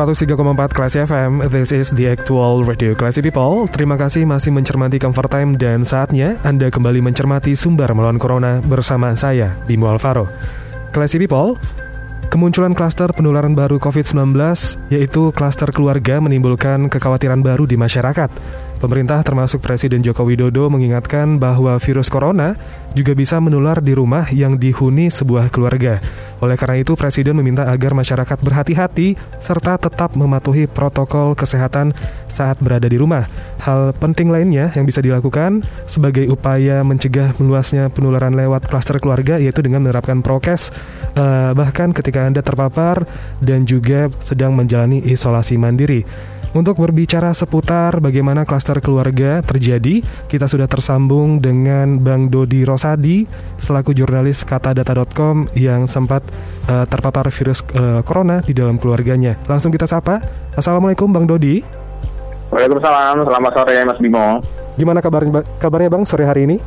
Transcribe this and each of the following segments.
Empat Classy FM, this is the actual radio Classy People. Terima kasih masih mencermati Comfort Time dan saatnya Anda kembali mencermati sumber melawan Corona bersama saya, Bimo Alvaro. Classy People, kemunculan klaster penularan baru COVID-19 yaitu klaster keluarga menimbulkan kekhawatiran baru di masyarakat. Pemerintah termasuk Presiden Joko Widodo mengingatkan bahwa virus corona juga bisa menular di rumah yang dihuni sebuah keluarga. Oleh karena itu, Presiden meminta agar masyarakat berhati-hati serta tetap mematuhi protokol kesehatan saat berada di rumah. Hal penting lainnya yang bisa dilakukan sebagai upaya mencegah meluasnya penularan lewat klaster keluarga yaitu dengan menerapkan prokes uh, bahkan ketika Anda terpapar dan juga sedang menjalani isolasi mandiri. Untuk berbicara seputar bagaimana klaster keluarga terjadi, kita sudah tersambung dengan Bang Dodi Rosadi selaku jurnalis katadata.com yang sempat uh, terpapar virus uh, corona di dalam keluarganya. Langsung kita sapa. Assalamualaikum Bang Dodi. Waalaikumsalam, selamat sore Mas Bimo. Gimana kabarnya, kabarnya Bang sore hari ini?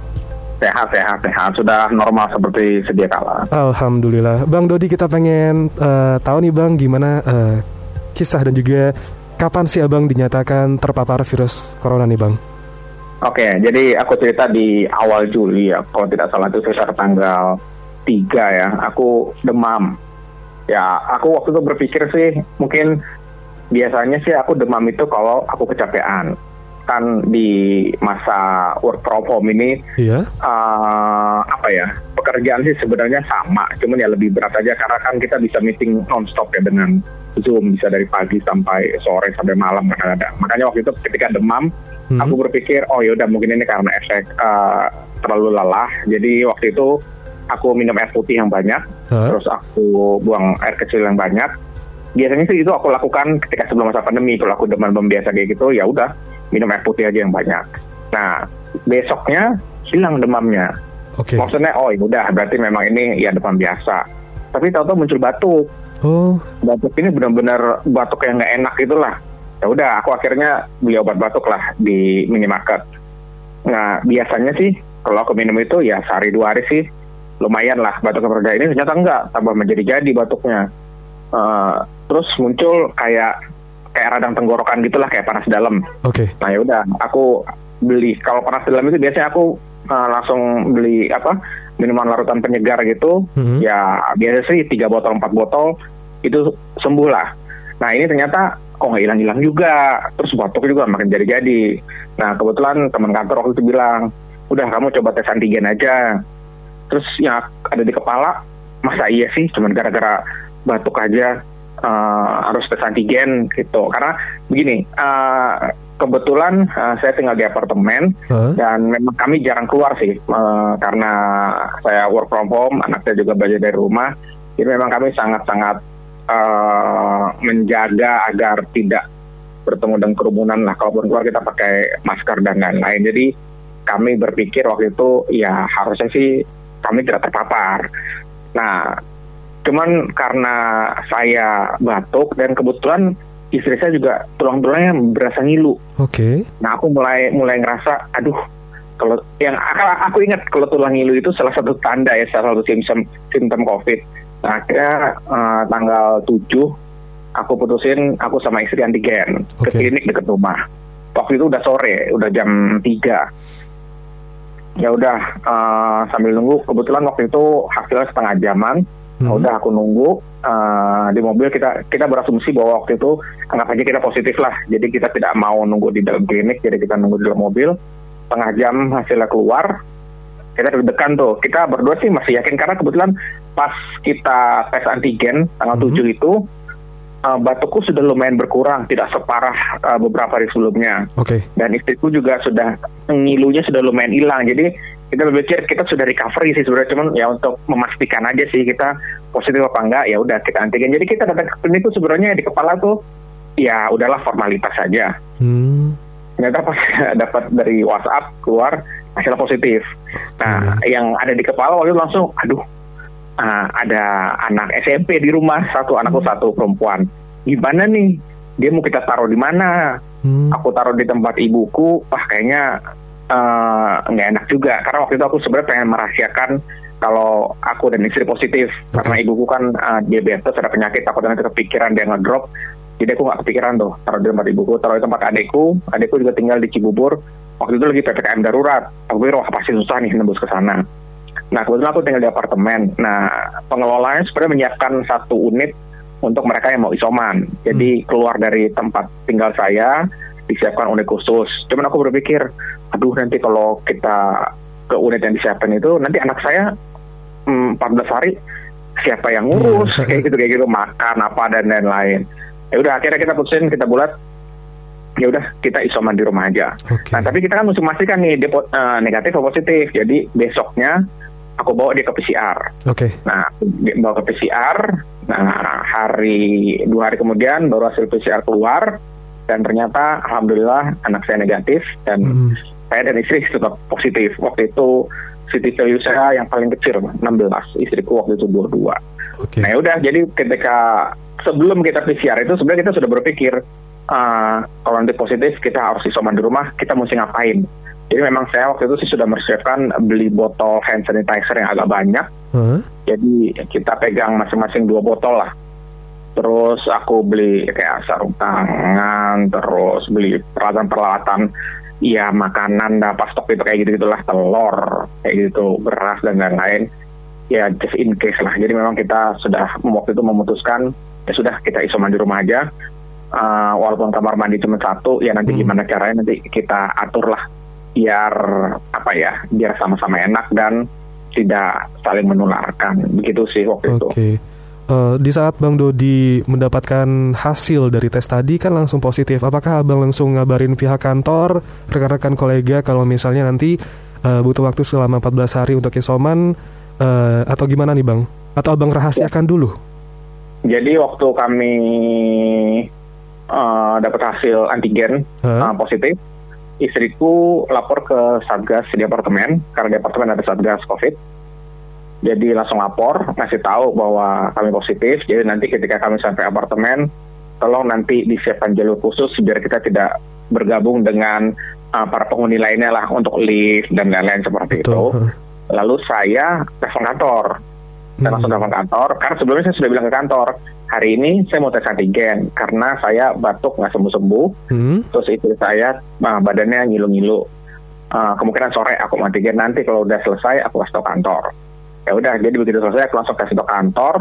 Sehat, sehat, sehat. Sudah normal seperti sedia kala. Alhamdulillah. Bang Dodi kita pengen uh, tahu nih Bang gimana uh, kisah dan juga kapan sih abang dinyatakan terpapar virus corona nih bang? Oke, jadi aku cerita di awal Juli ya, kalau tidak salah itu sekitar tanggal 3 ya, aku demam. Ya, aku waktu itu berpikir sih mungkin biasanya sih aku demam itu kalau aku kecapean. Kan di masa work from home ini, iya. uh, apa ya, pekerjaan sih sebenarnya sama, cuman ya lebih berat aja karena kan kita bisa meeting non-stop ya dengan Zoom bisa dari pagi sampai sore sampai malam kadang-kadang. Makanya waktu itu ketika demam, hmm. aku berpikir oh yaudah mungkin ini karena efek uh, terlalu lelah. Jadi waktu itu aku minum air putih yang banyak, huh? terus aku buang air kecil yang banyak. Biasanya sih itu aku lakukan ketika sebelum masa pandemi. Kalau aku demam biasa kayak gitu, ya udah minum air putih aja yang banyak. Nah besoknya hilang demamnya. Okay. Maksudnya oh ya udah berarti memang ini ya demam biasa. Tapi tahu-tahu muncul batuk Oh. Batuk ini benar-benar batuk yang nggak enak itulah. Ya udah, aku akhirnya beli obat batuk lah di minimarket. Nah, biasanya sih kalau aku minum itu ya sehari dua hari sih lumayan lah batuk keperda ini ternyata enggak tambah menjadi-jadi batuknya. Uh, terus muncul kayak kayak radang tenggorokan gitulah kayak panas dalam. Oke. Okay. Nah ya udah, aku beli kalau panas dalam itu biasanya aku uh, langsung beli apa minuman larutan penyegar gitu mm-hmm. ya biasa sih tiga botol empat botol itu sembuh lah nah ini ternyata kok nggak hilang-hilang juga terus batuk juga makin jadi-jadi nah kebetulan teman kantor waktu itu bilang udah kamu coba tes antigen aja terus yang ada di kepala masa iya sih cuman gara-gara batuk aja uh, harus tes antigen gitu karena begini uh, kebetulan uh, saya tinggal di apartemen huh? dan memang kami jarang keluar sih uh, karena saya work from home, anak saya juga belajar dari rumah. Jadi memang kami sangat-sangat uh, menjaga agar tidak bertemu dengan kerumunan lah. Kalaupun keluar kita pakai masker dan lain-lain. Jadi kami berpikir waktu itu ya harusnya sih kami tidak terpapar. Nah, cuman karena saya batuk dan kebetulan istri saya juga tulang-tulangnya berasa ngilu. Oke. Okay. Nah aku mulai mulai ngerasa, aduh, kalau yang aku ingat kalau tulang ngilu itu salah satu tanda ya, salah satu simptom simptom COVID. Nah akhirnya uh, tanggal 7 aku putusin aku sama istri antigen okay. ke klinik dekat rumah. Waktu itu udah sore, udah jam 3 ya udah uh, sambil nunggu kebetulan waktu itu hasilnya setengah jaman hmm. udah aku nunggu uh, di mobil kita kita berasumsi bahwa waktu itu anggap aja kita positif lah jadi kita tidak mau nunggu di dalam klinik jadi kita nunggu di dalam mobil setengah jam hasilnya keluar kita deg-degan tuh kita berdua sih masih yakin karena kebetulan pas kita tes antigen tanggal hmm. 7 itu uh, batukku sudah lumayan berkurang, tidak separah uh, beberapa hari sebelumnya. Oke. Okay. Dan istriku juga sudah ngilunya sudah lumayan hilang. Jadi kita berpikir kita sudah recovery sih sebenarnya cuman ya untuk memastikan aja sih kita positif apa enggak ya udah kita antigen jadi kita datang ke klinik itu sebenarnya di kepala tuh ya udahlah formalitas saja hmm. ternyata pas dapat dari WhatsApp keluar hasil positif nah hmm. yang ada di kepala waktu itu langsung aduh uh, ada anak SMP di rumah satu anakku hmm. satu perempuan gimana nih dia mau kita taruh di mana hmm. aku taruh di tempat ibuku wah kayaknya nggak uh, enak juga. Karena waktu itu aku sebenarnya pengen merahasiakan kalau aku dan istri positif. Okay. karena ibuku kan uh, diabetes ada penyakit aku nanti kepikiran dia ngedrop. Jadi aku nggak kepikiran tuh taruh di tempat ibuku taruh di tempat adikku. Adikku juga tinggal di Cibubur. Waktu itu lagi ppkm darurat. Aku pikir wah pasti susah nih nembus ke sana. Nah kebetulan aku tinggal di apartemen. Nah pengelolanya sebenarnya menyiapkan satu unit untuk mereka yang mau isoman. Jadi hmm. keluar dari tempat tinggal saya disiapkan unit khusus. Cuman aku berpikir, aduh nanti kalau kita ke unit yang disiapkan itu, nanti anak saya hmm, 14 hari siapa yang ngurus hmm. kayak gitu kayak gitu makan apa dan lain-lain. Ya udah akhirnya kita putusin kita bulat ya udah kita isoman di rumah aja. Okay. Nah tapi kita kan mesti memastikan nih dia uh, negatif atau positif. Jadi besoknya aku bawa dia ke PCR. Oke. Okay. Nah bawa ke PCR. Nah hari dua hari kemudian baru hasil PCR keluar dan ternyata alhamdulillah anak saya negatif dan hmm. saya dan istri tetap positif waktu itu city value saya yang paling kecil 16 istriku waktu itu 22 okay. nah ya udah jadi ketika sebelum kita PCR itu sebenarnya kita sudah berpikir uh, kalau nanti positif kita harus isoman di rumah kita mesti ngapain jadi memang saya waktu itu sih sudah mempersiapkan beli botol hand sanitizer yang agak banyak huh? jadi kita pegang masing-masing dua botol lah terus aku beli kayak sarung tangan terus beli peralatan-peralatan ya makanan dan pas stok itu kayak gitu gitulah telur kayak gitu beras dan lain-lain. Ya just in case lah. Jadi memang kita sudah waktu itu memutuskan ya sudah kita isoman di rumah aja. Uh, walaupun kamar mandi cuma satu ya nanti hmm. gimana caranya nanti kita atur lah biar apa ya biar sama-sama enak dan tidak saling menularkan. Begitu sih waktu okay. itu uh, di saat Bang Dodi mendapatkan hasil dari tes tadi kan langsung positif. Apakah Abang langsung ngabarin pihak kantor, rekan-rekan kolega kalau misalnya nanti uh, butuh waktu selama 14 hari untuk isoman uh, atau gimana nih Bang? Atau Abang rahasiakan dulu? Jadi waktu kami uh, dapat hasil antigen huh? uh, positif, istriku lapor ke Satgas di apartemen karena di apartemen ada Satgas COVID jadi langsung lapor, ngasih tahu bahwa kami positif. Jadi nanti ketika kami sampai apartemen, tolong nanti disiapkan jalur khusus biar kita tidak bergabung dengan uh, para penghuni lainnya lah untuk lift dan lain-lain seperti Betul. itu. Lalu saya telepon kantor. Saya hmm. langsung telepon kantor, karena sebelumnya saya sudah bilang ke kantor, hari ini saya mau tes antigen karena saya batuk nggak sembuh-sembuh, hmm. terus itu saya uh, badannya ngilu-ngilu. Uh, kemungkinan sore aku mau antigen nanti kalau udah selesai aku kasih tahu kantor ya udah jadi begitu selesai aku langsung kasih ke kantor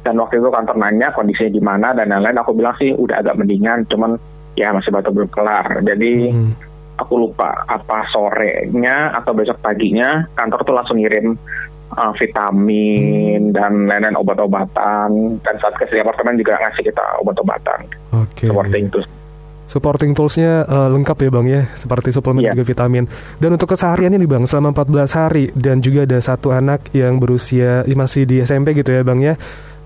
dan waktu itu kantor nanya kondisinya gimana dan lain-lain aku bilang sih udah agak mendingan cuman ya masih batuk belum kelar jadi hmm. aku lupa apa sorenya atau besok paginya kantor tuh langsung ngirim uh, vitamin hmm. dan lain-lain obat-obatan dan saat ke apartemen juga ngasih kita obat-obatan okay. seperti itu supporting toolsnya uh, lengkap ya bang ya. Seperti suplemen yeah. juga vitamin. Dan untuk kesehariannya nih bang selama 14 hari. Dan juga ada satu anak yang berusia masih di SMP gitu ya bang ya.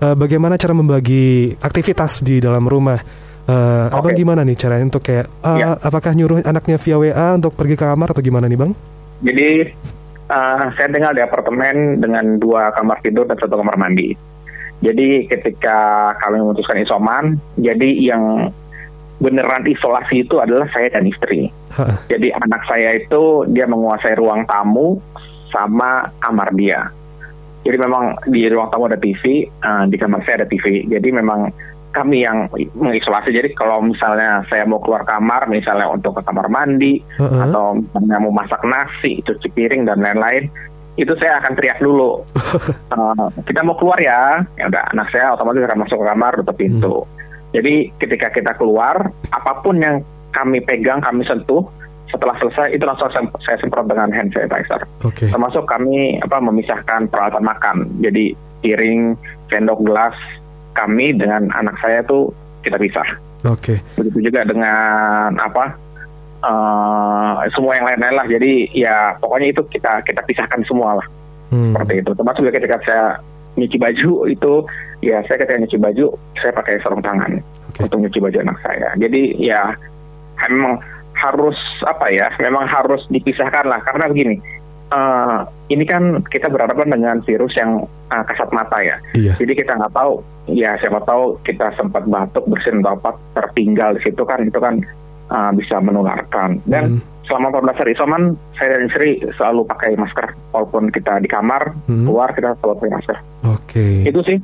Uh, bagaimana cara membagi aktivitas di dalam rumah? Uh, eh, okay. abang gimana nih caranya untuk kayak uh, yeah. apakah nyuruh anaknya via WA untuk pergi ke kamar atau gimana nih bang? Jadi uh, saya tinggal di apartemen dengan dua kamar tidur dan satu kamar mandi. Jadi ketika kami memutuskan isoman jadi yang beneran isolasi itu adalah saya dan istri. Jadi anak saya itu dia menguasai ruang tamu sama kamar dia. Jadi memang di ruang tamu ada TV, uh, eh, di kamar saya ada TV. Jadi memang kami yang mengisolasi. Jadi kalau misalnya saya mau keluar kamar, misalnya untuk ke kamar mandi uh-huh. atau misalnya mau masak nasi, cuci piring dan lain-lain, itu saya akan teriak dulu. uh, kita mau keluar ya, ya udah anak saya otomatis akan masuk ke kamar, tutup pintu. Hmm jadi ketika kita keluar, apa pun yang kami pegang, kami sentuh, setelah selesai itu langsung saya, saya semprot dengan hand sanitizer. Okay. Termasuk kami apa memisahkan peralatan makan. Jadi piring, sendok, gelas kami dengan anak saya tuh kita pisah. Oke. Okay. Begitu juga dengan apa uh, semua yang lain-lain lah. Jadi ya pokoknya itu kita kita pisahkan semua lah. Hmm. Seperti itu. Termasuk juga ketika saya nyuci baju itu ya saya ketika nyuci baju saya pakai sarung tangan okay. untuk nyuci baju anak saya. Jadi ya memang harus apa ya? Memang harus dipisahkan lah karena begini. Uh, ini kan kita berhadapan dengan virus yang uh, kasat mata ya. Iya. Jadi kita nggak tahu, ya siapa tahu kita sempat batuk bersin atau apa tertinggal di situ kan itu kan uh, bisa menularkan. Dan hmm selama 14 hari isoman saya dan istri selalu pakai masker walaupun kita di kamar hmm. keluar kita selalu pakai masker. Oke. Okay. Itu sih.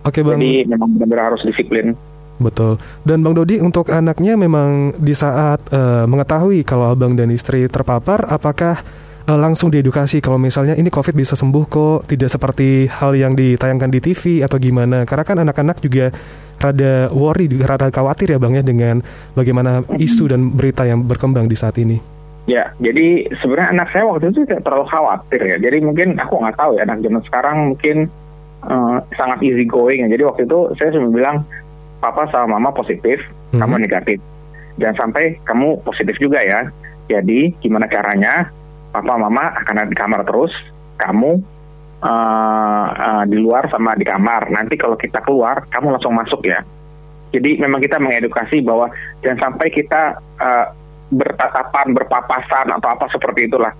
Oke okay, bang. Jadi memang benar-benar harus disiplin. Betul. Dan Bang Dodi untuk anaknya memang di saat uh, mengetahui kalau abang dan istri terpapar, apakah uh, langsung diedukasi kalau misalnya ini COVID bisa sembuh kok, tidak seperti hal yang ditayangkan di TV atau gimana? Karena kan anak-anak juga rada worry, rada khawatir ya bang ya dengan bagaimana isu dan berita yang berkembang di saat ini. Ya, jadi sebenarnya anak saya waktu itu tidak terlalu khawatir ya. Jadi mungkin aku nggak tahu ya anak zaman sekarang mungkin uh, sangat easy going ya. Jadi waktu itu saya cuma bilang papa sama mama positif, hmm. kamu negatif. Jangan sampai kamu positif juga ya. Jadi gimana caranya? Papa mama akan ada di kamar terus, kamu uh, uh, di luar sama di kamar. Nanti kalau kita keluar, kamu langsung masuk ya. Jadi memang kita mengedukasi bahwa jangan sampai kita uh, bertatapan, berpapasan atau apa seperti itulah.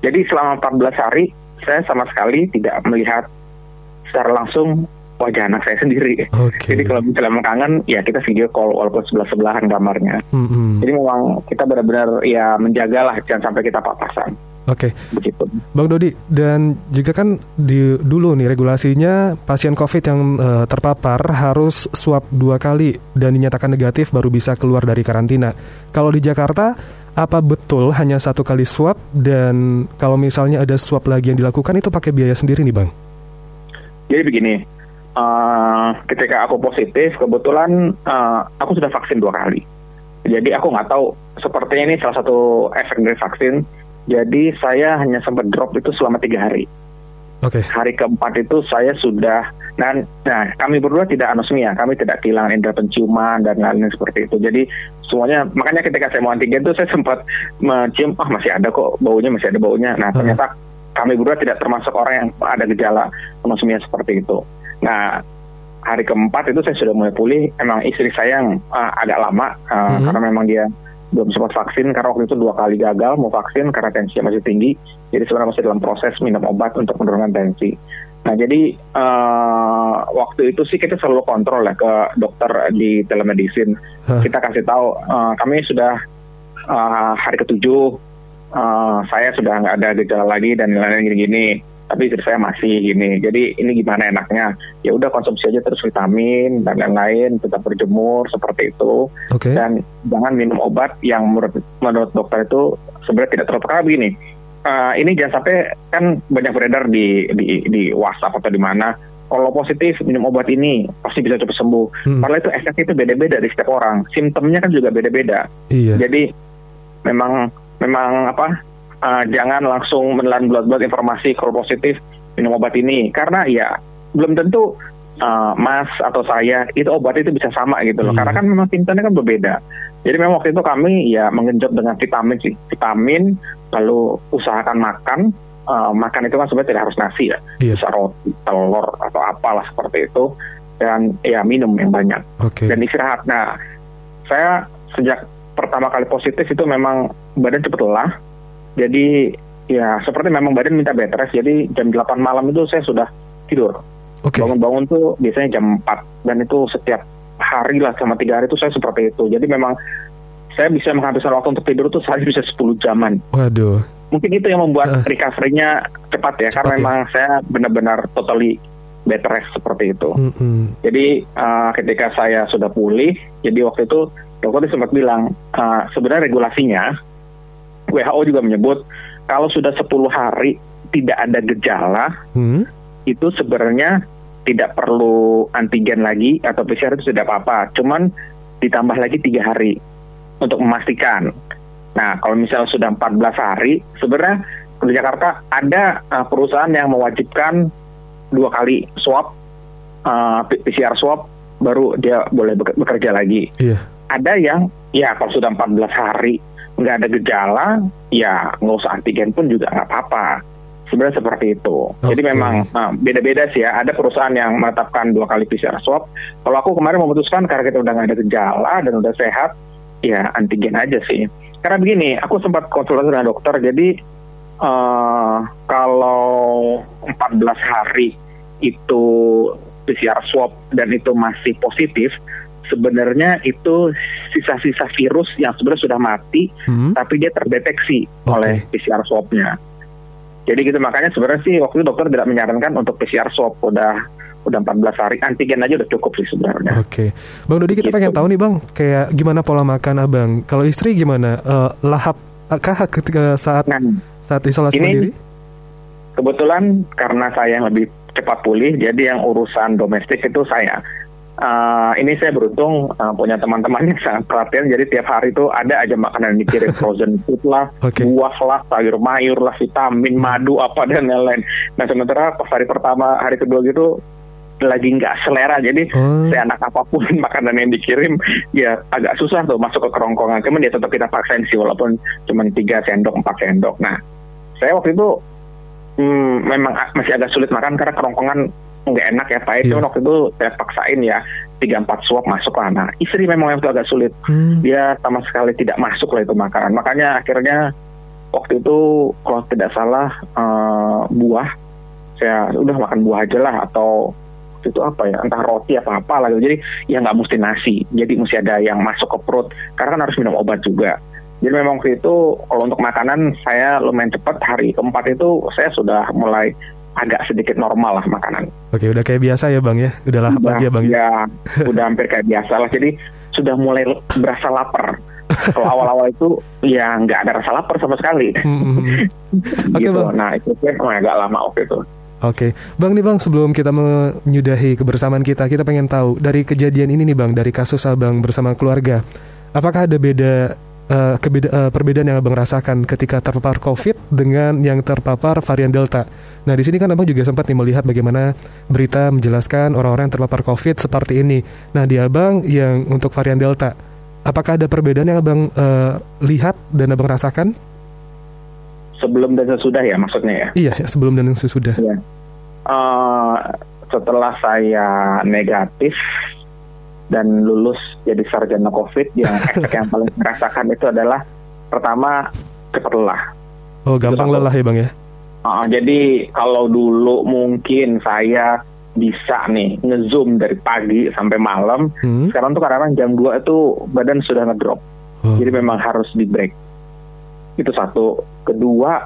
Jadi selama 14 hari saya sama sekali tidak melihat secara langsung wajah anak saya sendiri. Okay. Jadi kalau misalnya kangen, ya kita video call walaupun sebelah sebelahan kamarnya. Mm -hmm. Jadi memang kita benar-benar ya menjagalah jangan sampai kita papasan. Oke, okay. begitu. Bang Dodi, dan juga kan di dulu nih regulasinya pasien COVID yang uh, terpapar harus swab dua kali dan dinyatakan negatif baru bisa keluar dari karantina. Kalau di Jakarta, apa betul hanya satu kali swab dan kalau misalnya ada swab lagi yang dilakukan itu pakai biaya sendiri nih, Bang? Jadi begini, uh, ketika aku positif, kebetulan uh, aku sudah vaksin dua kali. Jadi aku nggak tahu sepertinya ini salah satu efek dari vaksin jadi saya hanya sempat drop itu selama tiga hari. Oke. Okay. Hari keempat itu saya sudah, nah, nah kami berdua tidak anosmia, kami tidak kehilangan indera penciuman dan lain-lain seperti itu. Jadi semuanya, makanya ketika saya mau antigen itu saya sempat mencium, ah oh, masih ada kok baunya, masih ada baunya. Nah uh-huh. ternyata kami berdua tidak termasuk orang yang ada gejala anosmia seperti itu. Nah hari keempat itu saya sudah mulai pulih. Emang istri saya yang uh, agak lama uh, uh-huh. karena memang dia belum sempat vaksin karena waktu itu dua kali gagal mau vaksin karena tensinya masih tinggi. Jadi sebenarnya masih dalam proses minum obat untuk menurunkan tensi. Nah jadi uh, waktu itu sih kita selalu kontrol ya ke dokter di telemedicine. Huh. Kita kasih tahu uh, kami sudah uh, hari ketujuh uh, saya sudah nggak ada gejala lagi dan lain-lain gini-gini tapi istri saya masih gini. Jadi ini gimana enaknya? Ya udah konsumsi aja terus vitamin dan lain-lain, tetap berjemur seperti itu. Okay. Dan jangan minum obat yang menurut menurut dokter itu sebenarnya tidak terlalu karena begini. Uh, ini jangan sampai kan banyak beredar di di di WhatsApp atau di mana kalau positif minum obat ini pasti bisa cepat sembuh. Hmm. Padahal itu efeknya itu beda-beda di setiap orang. Simptomnya kan juga beda-beda. Iya. Jadi memang memang apa uh, jangan langsung menelan bulat-bulat informasi kalau positif minum obat ini karena ya belum tentu uh, Mas atau saya itu obat itu bisa sama gitu loh. Hmm. Karena kan memang simptomnya kan berbeda. Jadi memang waktu itu kami ya mengenjot dengan vitamin vitamin lalu usahakan makan. Uh, makan itu kan sebenarnya tidak harus nasi ya, iya. bisa roti, telur atau apalah seperti itu dan ya minum yang banyak okay. dan istirahat. Nah, saya sejak pertama kali positif itu memang badan cepat lelah, jadi ya seperti memang badan minta bed rest. Jadi jam 8 malam itu saya sudah tidur. Okay. Bangun-bangun tuh biasanya jam 4 dan itu setiap hari lah sama tiga hari itu saya seperti itu. Jadi memang saya bisa menghabiskan waktu untuk tidur tuh sehari bisa 10 jaman. Waduh. Mungkin itu yang membuat uh, recovery-nya cepat ya, cepat karena ya. memang saya benar-benar totally bed rest seperti itu. Mm -hmm. Jadi uh, ketika saya sudah pulih, jadi waktu itu dokter sempat bilang uh, sebenarnya regulasinya WHO juga menyebut kalau sudah 10 hari tidak ada gejala, hmm. itu sebenarnya tidak perlu antigen lagi atau PCR itu tidak apa-apa. Cuman ditambah lagi tiga hari untuk memastikan. Nah, kalau misalnya sudah 14 hari, sebenarnya di Jakarta ada uh, perusahaan yang mewajibkan dua kali swab, uh, PCR swab, baru dia boleh bekerja lagi. Yeah. Ada yang, ya kalau sudah 14 hari nggak ada gejala, ya nggak usah antigen pun juga nggak apa-apa. Sebenarnya seperti itu. Okay. Jadi memang nah, beda-beda sih ya. Ada perusahaan yang menetapkan dua kali PCR swab. Kalau aku kemarin memutuskan karena kita udah nggak ada gejala dan udah sehat, ya antigen aja sih. Karena begini, aku sempat konsultasi dengan dokter, jadi uh, kalau 14 hari itu PCR swab dan itu masih positif, sebenarnya itu sisa-sisa virus yang sebenarnya sudah mati, hmm. tapi dia terdeteksi okay. oleh PCR swabnya. Jadi gitu makanya sebenarnya sih waktu itu dokter tidak menyarankan untuk PCR swab udah udah 14 hari antigen aja udah cukup sih sebenarnya. Oke, okay. Bang Dodi kita gitu. pengen tahu nih Bang, kayak gimana pola makan Abang? Kalau istri gimana? Uh, lahap kah ketika saat nah, saat isolasi ini, mandiri? Kebetulan karena saya yang lebih cepat pulih, jadi yang urusan domestik itu saya uh, ini saya beruntung uh, punya teman-teman yang sangat perhatian. Jadi tiap hari itu ada aja makanan yang dikirim. Frozen food lah okay. buah lah sayur mayur lah vitamin madu apa dan lain-lain. Nah sementara pas hari pertama hari kedua gitu lagi nggak selera. Jadi oh. saya anak apa pun makanan yang dikirim ya agak susah tuh masuk ke kerongkongan. Cuman dia tetap kita paksain sih walaupun cuma tiga sendok empat sendok. Nah saya waktu itu hmm, memang masih agak sulit makan karena kerongkongan nggak enak ya Pak. Yeah. waktu itu saya paksain ya tiga empat suap masuk lah. Nah istri memang itu agak sulit. Hmm. Dia sama sekali tidak masuk lah itu makanan. Makanya akhirnya waktu itu kalau tidak salah uh, buah saya udah makan buah aja lah atau itu apa ya entah roti apa apa lah gitu. Jadi ya nggak mesti nasi. Jadi mesti ada yang masuk ke perut karena kan harus minum obat juga. Jadi memang waktu itu kalau untuk makanan saya lumayan cepat hari keempat itu saya sudah mulai agak sedikit normal lah makanan. Oke, udah kayak biasa ya bang ya, udah lah ya bang ya. udah hampir kayak biasa lah. Jadi sudah mulai berasa lapar. Kalau awal-awal itu ya nggak ada rasa lapar sama sekali. Hmm, hmm, hmm. Oke okay, gitu. bang. Nah itu kan agak lama waktu itu. Oke, okay. Bang nih Bang sebelum kita menyudahi kebersamaan kita, kita pengen tahu dari kejadian ini nih Bang, dari kasus Abang bersama keluarga, apakah ada beda uh, kebeda, uh, perbedaan yang abang rasakan ketika terpapar COVID dengan yang terpapar varian Delta. Nah di sini kan abang juga sempat nih melihat bagaimana berita menjelaskan orang-orang yang terpapar COVID seperti ini. Nah di abang yang untuk varian Delta, apakah ada perbedaan yang abang uh, lihat dan abang rasakan? Sebelum dan sesudah ya maksudnya ya? Iya sebelum dan sesudah. Iya. Uh, setelah saya negatif dan lulus jadi sarjana COVID yang efek yang paling merasakan itu adalah pertama cepat lelah. Oh, gampang lelah ya bang ya? Uh, jadi kalau dulu mungkin saya bisa nih ngezoom dari pagi sampai malam, hmm. sekarang tuh kadang-kadang jam 2 itu badan sudah ngedrop. Oh. Jadi memang harus di break. Itu satu. Kedua,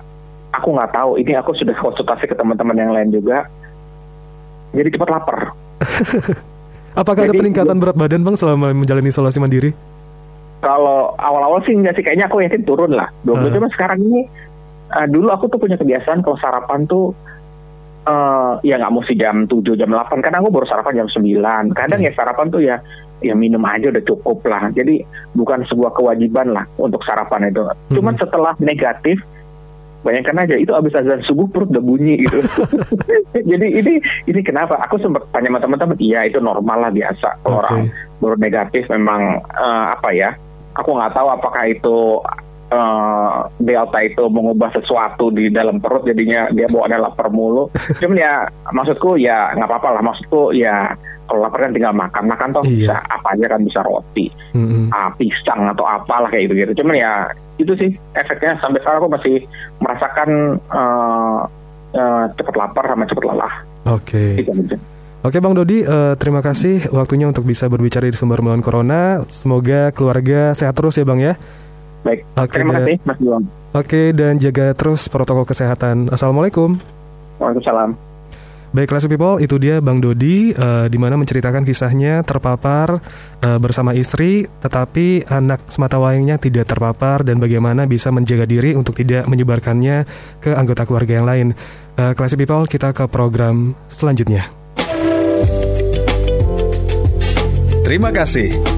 aku nggak tahu. Ini aku sudah konsultasi ke teman-teman yang lain juga. Jadi cepat lapar. Apakah Jadi, ada peningkatan berat badan bang selama menjalani isolasi mandiri? Kalau awal-awal sih enggak sih, kayaknya aku yakin turun lah. Dua uh. cuma sekarang ini uh, dulu aku tuh punya kebiasaan kalau sarapan tuh uh, ya nggak mesti jam 7, jam 8. Kadang aku baru sarapan jam 9. Kadang hmm. ya sarapan tuh ya ya minum aja udah cukup lah. Jadi bukan sebuah kewajiban lah untuk sarapan itu. Hmm. Cuman setelah negatif bayangkan aja itu abis azan subuh perut udah bunyi gitu. Jadi ini ini kenapa? Aku sempat tanya sama teman-teman iya itu normal lah biasa. Kalau okay. orang baru negatif memang uh, apa ya aku nggak tahu apakah itu uh, delta itu mengubah sesuatu di dalam perut jadinya dia bawa adalah lapar mulu cuman ya maksudku ya nggak apa-apa lah maksudku ya kalau lapar kan tinggal makan makan toh iya. bisa apa aja kan bisa roti mm-hmm. uh, pisang atau apalah kayak gitu gitu cuman ya itu sih efeknya sampai sekarang aku masih merasakan uh, uh, cepat lapar sama cepat lelah oke okay. Oke Bang Dodi, uh, terima kasih waktunya untuk bisa berbicara di sumber melawan corona. Semoga keluarga sehat terus ya Bang ya. Baik, okay, terima kasih Mas Bang. Oke, dan jaga terus protokol kesehatan. Assalamualaikum. Waalaikumsalam. Baik, Classy People, itu dia Bang Dodi, uh, di mana menceritakan kisahnya terpapar uh, bersama istri, tetapi anak semata wayangnya tidak terpapar dan bagaimana bisa menjaga diri untuk tidak menyebarkannya ke anggota keluarga yang lain. Uh, Classy People, kita ke program selanjutnya. Terima kasih.